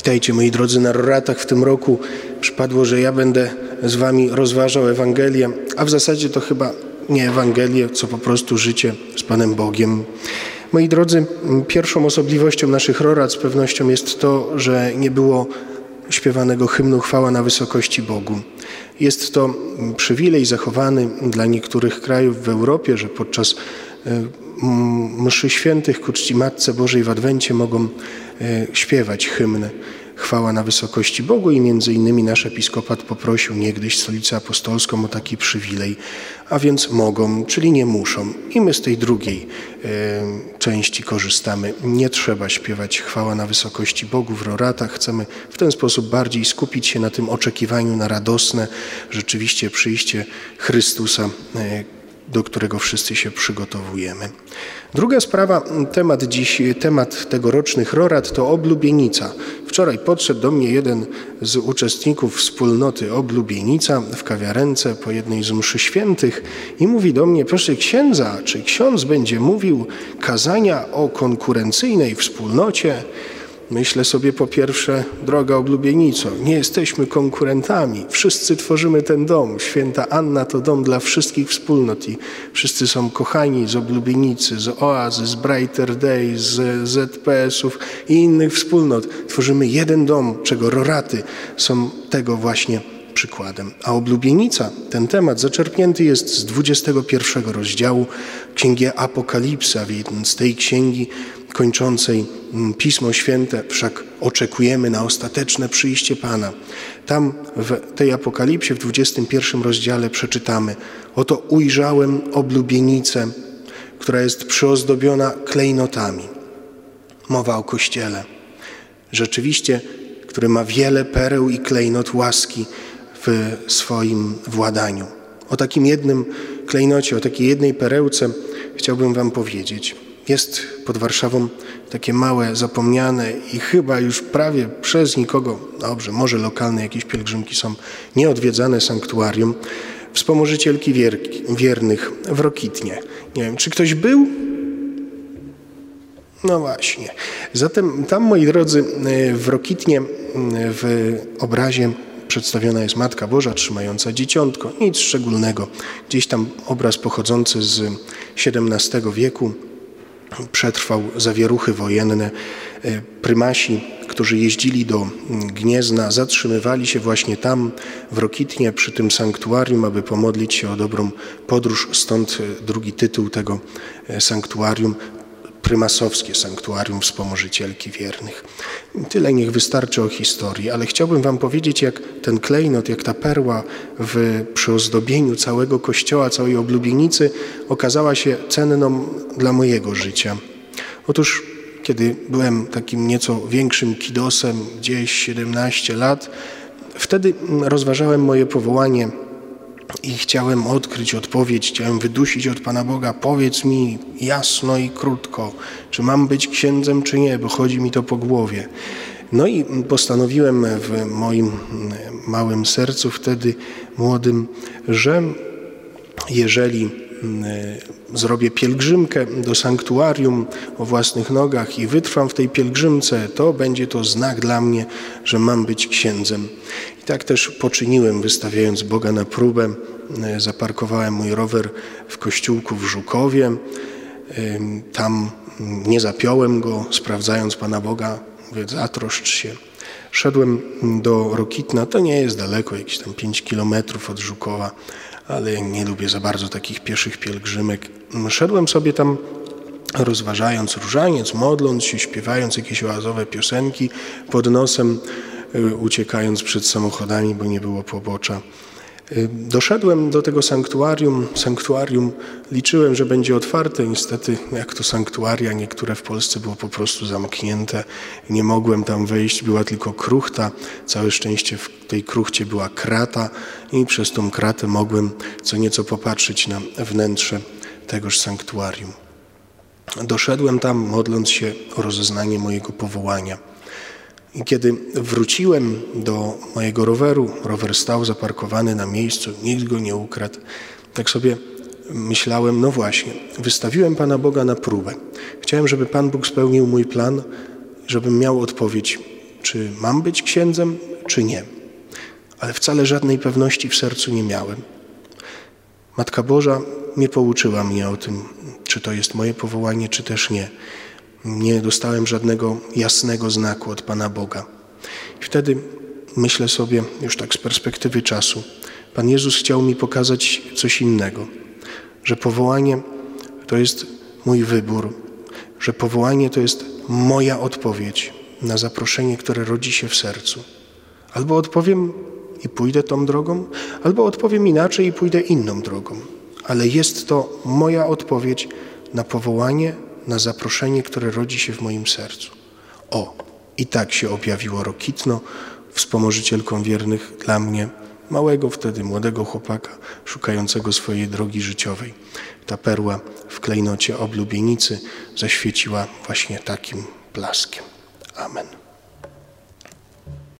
Witajcie moi drodzy na Roratach. W tym roku przypadło, że ja będę z wami rozważał Ewangelię, a w zasadzie to chyba nie Ewangelię, co po prostu życie z Panem Bogiem. Moi drodzy, pierwszą osobliwością naszych rorat z pewnością jest to, że nie było śpiewanego hymnu chwała na wysokości Bogu. Jest to przywilej zachowany dla niektórych krajów w Europie, że podczas e, mszy świętych ku czci Matce Bożej w Adwencie mogą e, śpiewać hymny chwała na wysokości Bogu i między innymi nasz episkopat poprosił niegdyś Stolicę Apostolską o taki przywilej, a więc mogą, czyli nie muszą. I my z tej drugiej e, części korzystamy. Nie trzeba śpiewać chwała na wysokości Bogu w roratach. Chcemy w ten sposób bardziej skupić się na tym oczekiwaniu na radosne rzeczywiście przyjście Chrystusa, e, do którego wszyscy się przygotowujemy. Druga sprawa, temat dziś, temat tegorocznych rorat to oblubienica. Wczoraj podszedł do mnie jeden z uczestników wspólnoty Oblubienica w kawiarence po jednej z mszy świętych i mówi do mnie, proszę księdza, czy ksiądz będzie mówił kazania o konkurencyjnej wspólnocie? Myślę sobie po pierwsze, droga oblubienico, nie jesteśmy konkurentami. Wszyscy tworzymy ten dom. Święta Anna to dom dla wszystkich wspólnot i wszyscy są kochani z oblubienicy, z Oazy, z Brighter Day, z ZPS-ów i innych wspólnot. Tworzymy jeden dom, czego roraty są tego właśnie przykładem. A oblubienica, ten temat zaczerpnięty jest z 21 rozdziału Księgi Apokalipsa, więc z tej księgi kończącej mm, Pismo Święte, wszak oczekujemy na ostateczne przyjście Pana. Tam w tej Apokalipsie w 21 rozdziale przeczytamy: Oto ujrzałem oblubienicę, która jest przyozdobiona klejnotami. Mowa o Kościele. Rzeczywiście, który ma wiele pereł i klejnot łaski w swoim władaniu. O takim jednym klejnocie, o takiej jednej perełce chciałbym Wam powiedzieć. Jest pod Warszawą takie małe, zapomniane i chyba już prawie przez nikogo, dobrze, może lokalne jakieś pielgrzymki są nieodwiedzane sanktuarium, wspomożycielki wiernych w Rokitnie. Nie wiem, czy ktoś był? No właśnie. Zatem tam, moi drodzy, w Rokitnie w obrazie przedstawiona jest Matka Boża trzymająca dzieciątko. Nic szczególnego. Gdzieś tam obraz pochodzący z XVII wieku przetrwał zawieruchy wojenne. E, prymasi, którzy jeździli do Gniezna, zatrzymywali się właśnie tam, w Rokitnie, przy tym sanktuarium, aby pomodlić się o dobrą podróż. Stąd e, drugi tytuł tego e, sanktuarium prymasowskie sanktuarium wspomożycielki wiernych. Tyle niech wystarczy o historii, ale chciałbym wam powiedzieć, jak ten klejnot, jak ta perła w przyozdobieniu całego kościoła, całej oblubienicy okazała się cenną dla mojego życia. Otóż kiedy byłem takim nieco większym kidosem, gdzieś 17 lat, wtedy rozważałem moje powołanie i chciałem odkryć odpowiedź, chciałem wydusić od Pana Boga. Powiedz mi jasno i krótko, czy mam być księdzem, czy nie, bo chodzi mi to po głowie. No i postanowiłem w moim małym sercu wtedy młodym, że jeżeli zrobię pielgrzymkę do sanktuarium o własnych nogach i wytrwam w tej pielgrzymce, to będzie to znak dla mnie, że mam być księdzem. I tak też poczyniłem, wystawiając Boga na próbę. Zaparkowałem mój rower w kościółku w Żukowie. Tam nie zapiąłem go, sprawdzając Pana Boga, mówię, zatroszcz się. Szedłem do Rokitna, to nie jest daleko, jakieś tam 5 kilometrów od Żukowa ale nie lubię za bardzo takich pieszych pielgrzymek. Szedłem sobie tam rozważając różaniec, modląc się, śpiewając jakieś oazowe piosenki pod nosem, y, uciekając przed samochodami, bo nie było pobocza. Y, doszedłem do tego sanktuarium. Sanktuarium liczyłem, że będzie otwarte. Niestety, jak to sanktuaria, niektóre w Polsce było po prostu zamknięte. Nie mogłem tam wejść, była tylko kruchta. Całe szczęście w tej kruchcie była krata i przez tą kratę mogłem co nieco popatrzeć na wnętrze tegoż sanktuarium. Doszedłem tam, modląc się o rozeznanie mojego powołania. I kiedy wróciłem do mojego roweru, rower stał zaparkowany na miejscu, nikt go nie ukradł, tak sobie myślałem, no właśnie, wystawiłem Pana Boga na próbę. Chciałem, żeby Pan Bóg spełnił mój plan, żebym miał odpowiedź czy mam być księdzem, czy nie. Ale wcale żadnej pewności w sercu nie miałem. Matka Boża nie pouczyła mnie o tym, czy to jest moje powołanie, czy też nie. Nie dostałem żadnego jasnego znaku od Pana Boga. I wtedy myślę sobie, już tak z perspektywy czasu, Pan Jezus chciał mi pokazać coś innego, że powołanie to jest mój wybór, że powołanie to jest moja odpowiedź na zaproszenie, które rodzi się w sercu. Albo odpowiem i pójdę tą drogą, albo odpowiem inaczej i pójdę inną drogą. Ale jest to moja odpowiedź na powołanie, na zaproszenie, które rodzi się w moim sercu. O, i tak się objawiło Rokitno, wspomożycielką wiernych dla mnie, małego wtedy młodego chłopaka, szukającego swojej drogi życiowej. Ta perła w klejnocie oblubienicy zaświeciła właśnie takim blaskiem. Amen.